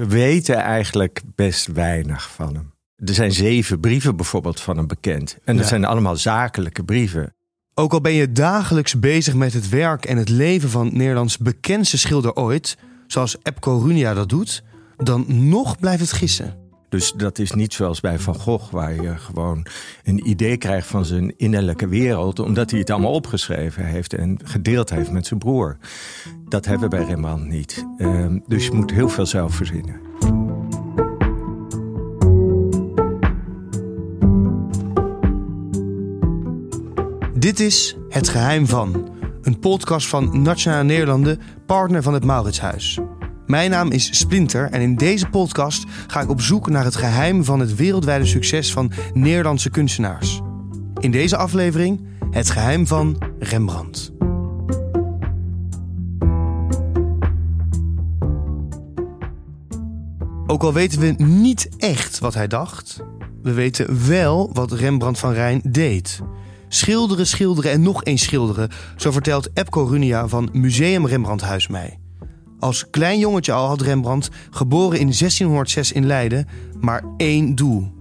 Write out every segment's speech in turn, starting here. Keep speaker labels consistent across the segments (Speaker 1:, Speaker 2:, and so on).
Speaker 1: We weten eigenlijk best weinig van hem. Er zijn zeven brieven bijvoorbeeld van hem bekend. En dat
Speaker 2: Ja.
Speaker 1: zijn allemaal zakelijke brieven.
Speaker 2: Ook al ben je dagelijks bezig met het werk en het leven van Nederlands bekendste schilder ooit, zoals Epco Runia dat doet, dan nog blijft het gissen.
Speaker 1: Dus dat is niet zoals bij Van Gogh, waar je gewoon een idee krijgt van zijn innerlijke wereld, omdat hij het allemaal opgeschreven heeft en gedeeld heeft met zijn broer. Dat hebben we bij Rembrandt niet. Ehm, dus je moet heel veel zelf verzinnen.
Speaker 2: Dit is Het Geheim van, een podcast van Nationale Nederlanden, partner van het Mauritshuis. Mijn naam is Splinter en in deze podcast ga ik op zoek naar het geheim van het wereldwijde succes van Nederlandse kunstenaars. In deze aflevering het geheim van Rembrandt. Ook al weten we niet echt wat hij dacht, we weten wel wat Rembrandt van Rijn deed. Schilderen, schilderen en nog eens schilderen, zo vertelt Epco Runia van Museum Rembrandthuis mij. Als klein jongetje al had Rembrandt, geboren in 1606 in Leiden, maar één doel.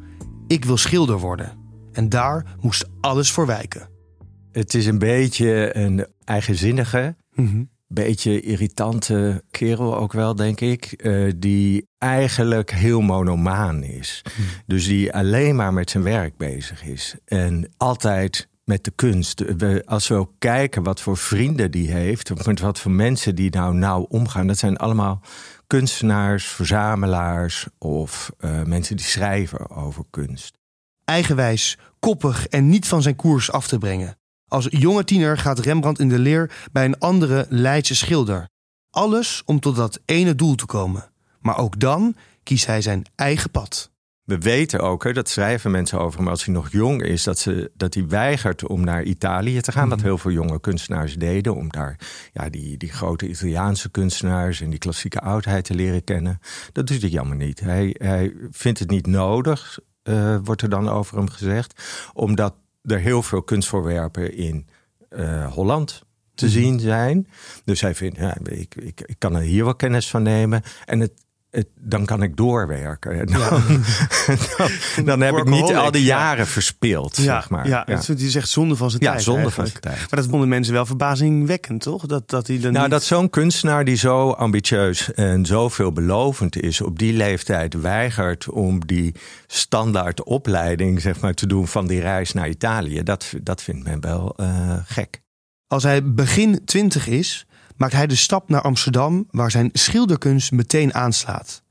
Speaker 2: Ik wil schilder worden. En daar moest alles voor wijken.
Speaker 1: Het is een beetje een eigenzinnige,
Speaker 2: Mhm.
Speaker 1: beetje irritante kerel ook wel, denk ik. eh, die eigenlijk heel monomaan is. Dus die alleen maar met zijn werk bezig is. En altijd met de kunst. Als we ook kijken wat voor vrienden die heeft, met wat voor mensen die nou nauw omgaan, dat zijn allemaal kunstenaars, verzamelaars of eh, mensen die schrijven over kunst.
Speaker 2: Eigenwijs, koppig en niet van zijn koers af te brengen. Als jonge tiener gaat Rembrandt in de leer bij een andere Leidse schilder. Alles om tot dat ene doel te komen. Maar ook dan kiest hij zijn eigen pad.
Speaker 1: We weten ook, hè, dat schrijven mensen over hem als hij nog jong is, dat, ze, dat hij weigert om naar Italië te gaan. Wat heel veel jonge kunstenaars deden, om daar ja, die, die grote Italiaanse kunstenaars en die klassieke oudheid te leren kennen. Dat doet hij jammer niet. Hij, hij vindt het niet nodig, eh, wordt er dan over hem gezegd, omdat er heel veel kunstvoorwerpen in eh, Holland te zien zijn. Dus hij vindt, ja, ik, ik, ik kan er hier wel kennis van nemen. En het, het, dan kan ik doorwerken. En dan, dan, dan heb ik niet al die
Speaker 2: ja.
Speaker 1: jaren verspild, zeg maar.
Speaker 2: Ja, het is echt zonde van zijn
Speaker 1: Ja,
Speaker 2: tijd.
Speaker 1: zonde van
Speaker 2: eigenlijk.
Speaker 1: zijn tijd.
Speaker 2: Maar dat vonden mensen wel verbazingwekkend, toch? Dat, dat hij dan
Speaker 1: Nou,
Speaker 2: niet...
Speaker 1: dat zo'n kunstenaar die zo ambitieus en zo veelbelovend is, op die leeftijd weigert om die standaard opleiding zeg maar, te doen van die reis naar Italië, dat, dat vindt men wel eh, gek.
Speaker 2: Als hij begin twintig is, maakt hij de stap naar Amsterdam, waar zijn schilderkunst meteen aanslaat.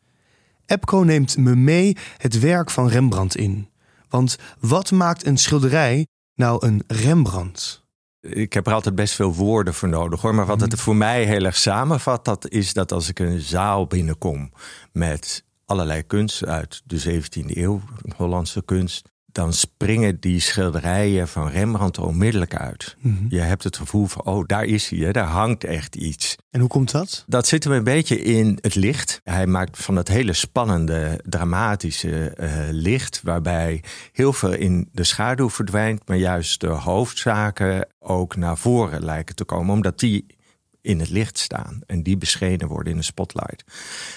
Speaker 2: Epco neemt me mee het werk van Rembrandt in. Want wat maakt een schilderij nou een Rembrandt?
Speaker 1: Ik heb er altijd best veel woorden voor nodig hoor. Maar wat het voor mij heel erg samenvat, dat is dat als ik een zaal binnenkom met allerlei kunst uit de 17e eeuw, Hollandse kunst, dan springen die schilderijen van Rembrandt onmiddellijk uit. Je hebt het gevoel van, oh, daar is hij, hè, daar hangt echt iets.
Speaker 2: En hoe komt dat?
Speaker 1: Dat zit hem een beetje in het licht. Hij maakt van het hele spannende, dramatische eh, licht, waarbij heel veel in de schaduw verdwijnt, maar juist de hoofdzaken ook naar voren lijken te komen, omdat die in het licht staan en die beschenen worden in de spotlight.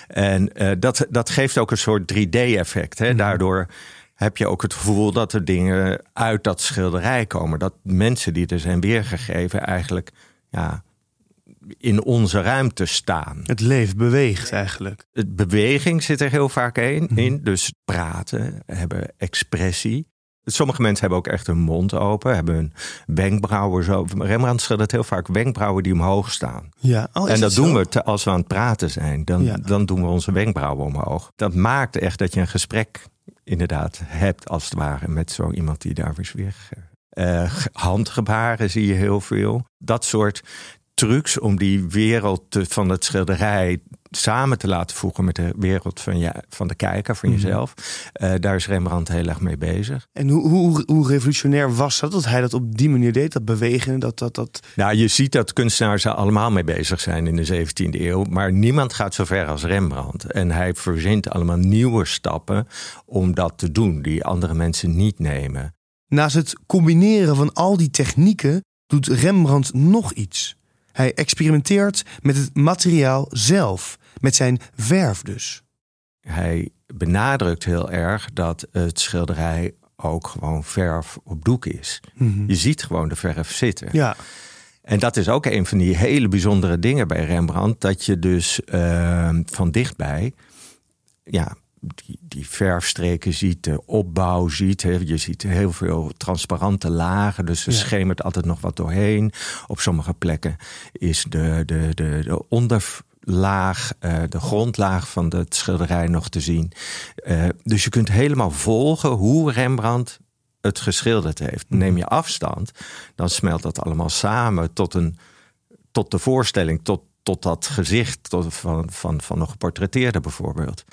Speaker 1: En eh, dat, dat geeft ook een soort 3D-effect. Hè? Daardoor heb je ook het gevoel dat er dingen uit dat schilderij komen. Dat mensen die er zijn weergegeven eigenlijk ja, in onze ruimte staan.
Speaker 2: Het leven beweegt eigenlijk.
Speaker 1: Het beweging zit er heel vaak in, in. Dus praten, hebben expressie. Sommige mensen hebben ook echt hun mond open, hebben hun wenkbrauwen zo. Rembrandt schildert heel vaak wenkbrauwen die omhoog staan.
Speaker 2: Ja, oh,
Speaker 1: en dat
Speaker 2: zo?
Speaker 1: doen we te- als we aan het praten zijn. Dan,
Speaker 2: Ja.
Speaker 1: dan doen we onze wenkbrauwen omhoog. Dat maakt echt dat je een gesprek inderdaad hebt, als het ware, met zo iemand die daar is weergegeven. Eh, g- handgebaren zie je heel veel. Dat soort trucs om die wereld van het schilderij samen te laten voegen met de wereld van, van de kijker, van jezelf. Eh, daar is Rembrandt heel erg mee bezig.
Speaker 2: En hoe, hoe, hoe revolutionair was dat, dat hij dat op die manier deed? Dat bewegen, dat... dat, dat...
Speaker 1: Nou, je ziet dat kunstenaars er allemaal mee bezig zijn in de 17e eeuw. Maar niemand gaat zo ver als Rembrandt. En hij verzint allemaal nieuwe stappen om dat te doen, die andere mensen niet nemen.
Speaker 2: Naast het combineren van al die technieken doet Rembrandt nog iets. Hij experimenteert met het materiaal zelf, met zijn verf dus.
Speaker 1: hij benadrukt heel erg dat het schilderij ook gewoon verf op doek is.
Speaker 2: Mhm.
Speaker 1: Je ziet gewoon de verf zitten.
Speaker 2: Ja,
Speaker 1: En dat is ook een van die hele bijzondere dingen bij Rembrandt. Dat je dus eh, van dichtbij ja, die, die verfstreken ziet, de opbouw ziet. Hè. Je ziet heel veel transparante lagen, dus er
Speaker 2: Ja.
Speaker 1: schemert altijd nog wat doorheen. Op sommige plekken is de, de, de, de onderlaag, eh, de grondlaag van het schilderij nog te zien. Eh, dus je kunt helemaal volgen hoe Rembrandt het geschilderd heeft. Neem je afstand, dan smelt dat allemaal samen tot, een, tot de voorstelling, tot, tot dat gezicht tot van, van, van een geportretteerde bijvoorbeeld.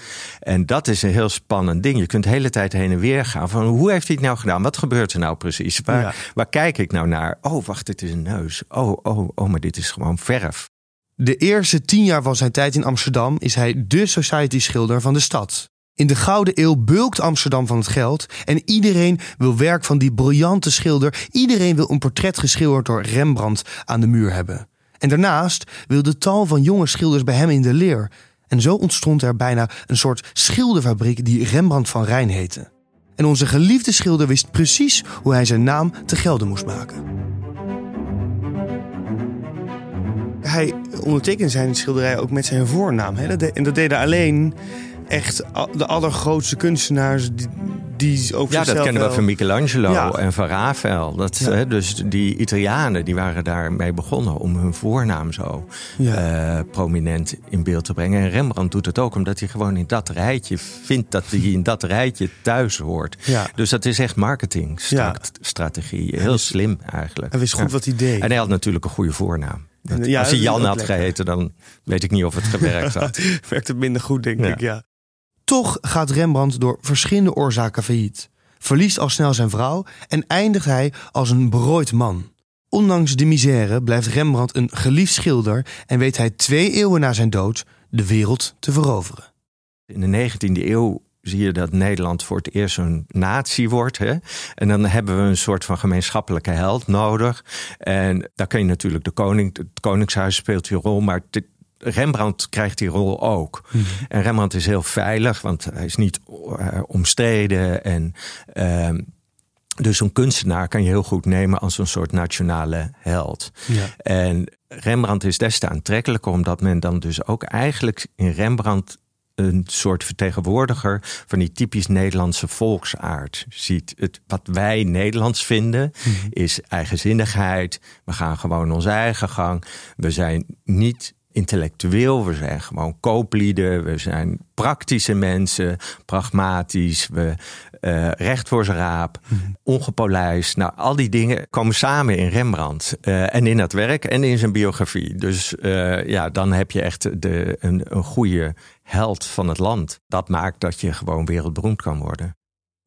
Speaker 1: En dat is een heel spannend ding. Je kunt de hele tijd heen en weer gaan van hoe heeft hij het nou gedaan? Wat gebeurt er nou precies? Waar,
Speaker 2: Ja.
Speaker 1: waar kijk ik nou naar? Oh, wacht, dit is een neus. Oh, oh, oh, maar dit is gewoon verf.
Speaker 2: De eerste tien jaar van zijn tijd in Amsterdam is hij de society-schilder van de stad. In de Gouden Eeuw bulkt Amsterdam van het geld en iedereen wil werk van die briljante schilder. Iedereen wil een portret geschilderd door Rembrandt aan de muur hebben. En daarnaast wil de tal van jonge schilders bij hem in de leer. En zo ontstond er bijna een soort schilderfabriek die Rembrandt van Rijn heette. En onze geliefde schilder wist precies hoe hij zijn naam te gelden moest maken. Hij ondertekende zijn schilderij ook met zijn voornaam. Hè? En dat deden alleen echt de allergrootste kunstenaars die, over
Speaker 1: Ja, dat kennen we van Michelangelo
Speaker 2: Ja.
Speaker 1: en van Raphaël. Dat,
Speaker 2: Ja.
Speaker 1: hè, dus die Italianen die waren daarmee begonnen om hun voornaam zo
Speaker 2: Ja.
Speaker 1: eh, prominent in beeld te brengen. En Rembrandt doet het ook omdat hij gewoon in dat rijtje vindt dat hij in dat rijtje thuis hoort.
Speaker 2: Ja.
Speaker 1: Dus dat is echt marketingstrategie. Heel slim eigenlijk.
Speaker 2: Hij wist goed wat hij deed.
Speaker 1: En hij had natuurlijk een goede voornaam. Dat-
Speaker 2: Ja,
Speaker 1: als hij Jan
Speaker 2: ook
Speaker 1: had
Speaker 2: lekker.
Speaker 1: geheten, dan weet ik niet of het gewerkt had.
Speaker 2: Werkt het minder goed, denk
Speaker 1: Ja.
Speaker 2: ik, ja. Toch gaat Rembrandt door verschillende oorzaken failliet. Verliest al snel zijn vrouw en eindigt hij als een berooid man. Ondanks de misère blijft Rembrandt een geliefd schilder en weet hij twee eeuwen na zijn dood de wereld te veroveren.
Speaker 1: In de 19e eeuw zie je dat Nederland voor het eerst een natie wordt. Hè? En dan hebben we een soort van gemeenschappelijke held nodig. En daar kun je natuurlijk de koning, het koningshuis speelt die rol, maar Rembrandt krijgt die rol ook. En Rembrandt is heel veilig, want hij is niet eh, omstreden. En ehm, dus een kunstenaar kan je heel goed nemen als een soort nationale held.
Speaker 2: Ja.
Speaker 1: En Rembrandt is des te aantrekkelijker, omdat men dan dus ook eigenlijk in Rembrandt een soort vertegenwoordiger van die typisch Nederlandse volksaard ziet. Het, wat wij Nederlands vinden is eigenzinnigheid. We gaan gewoon onze eigen gang. We zijn niet intellectueel, we zijn gewoon kooplieden, we zijn praktische mensen, pragmatisch, we eh, recht voor zijn raap, ongepolijst. Nou, al die dingen komen samen in Rembrandt eh, en in dat werk en in zijn biografie. Dus eh, ja, dan heb je echt de, een, een goede held van het land. Dat maakt dat je gewoon wereldberoemd kan worden.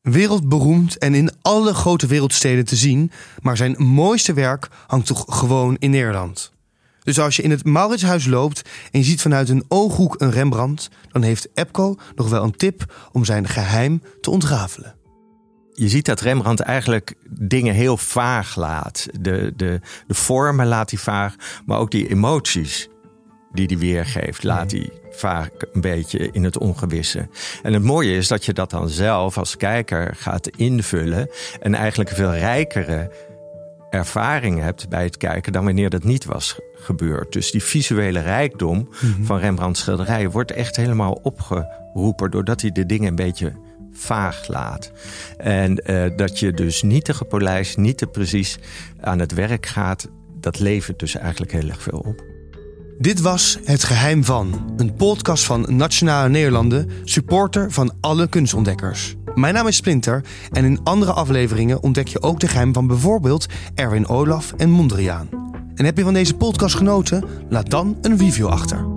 Speaker 2: Wereldberoemd en in alle grote wereldsteden te zien, maar zijn mooiste werk hangt toch gewoon in Nederland. Dus als je in het Mauritshuis loopt en je ziet vanuit een ooghoek een Rembrandt, dan heeft Epco nog wel een tip om zijn geheim te ontrafelen.
Speaker 1: je ziet dat Rembrandt eigenlijk dingen heel vaag laat. De, de, de vormen laat hij vaag, maar ook die emoties die hij weergeeft, laat hij vaak een beetje in het ongewisse. En het mooie is dat je dat dan zelf als kijker gaat invullen en eigenlijk een veel rijkere ervaring hebt bij het kijken dan wanneer dat niet was gebeurd. Dus die visuele rijkdom van Rembrandts schilderijen wordt echt helemaal opgeroepen doordat hij de dingen een beetje vaag laat. En eh, dat je dus niet te gepolijst, niet te precies aan het werk gaat, dat levert dus eigenlijk heel erg veel op.
Speaker 2: Dit was Het Geheim van, een podcast van Nationale Nederlanden, supporter van alle kunstontdekkers. Mijn naam is Splinter en in andere afleveringen ontdek je ook de geheim van bijvoorbeeld Erwin Olaf en Mondriaan. En heb je van deze podcast genoten? Laat dan een review achter.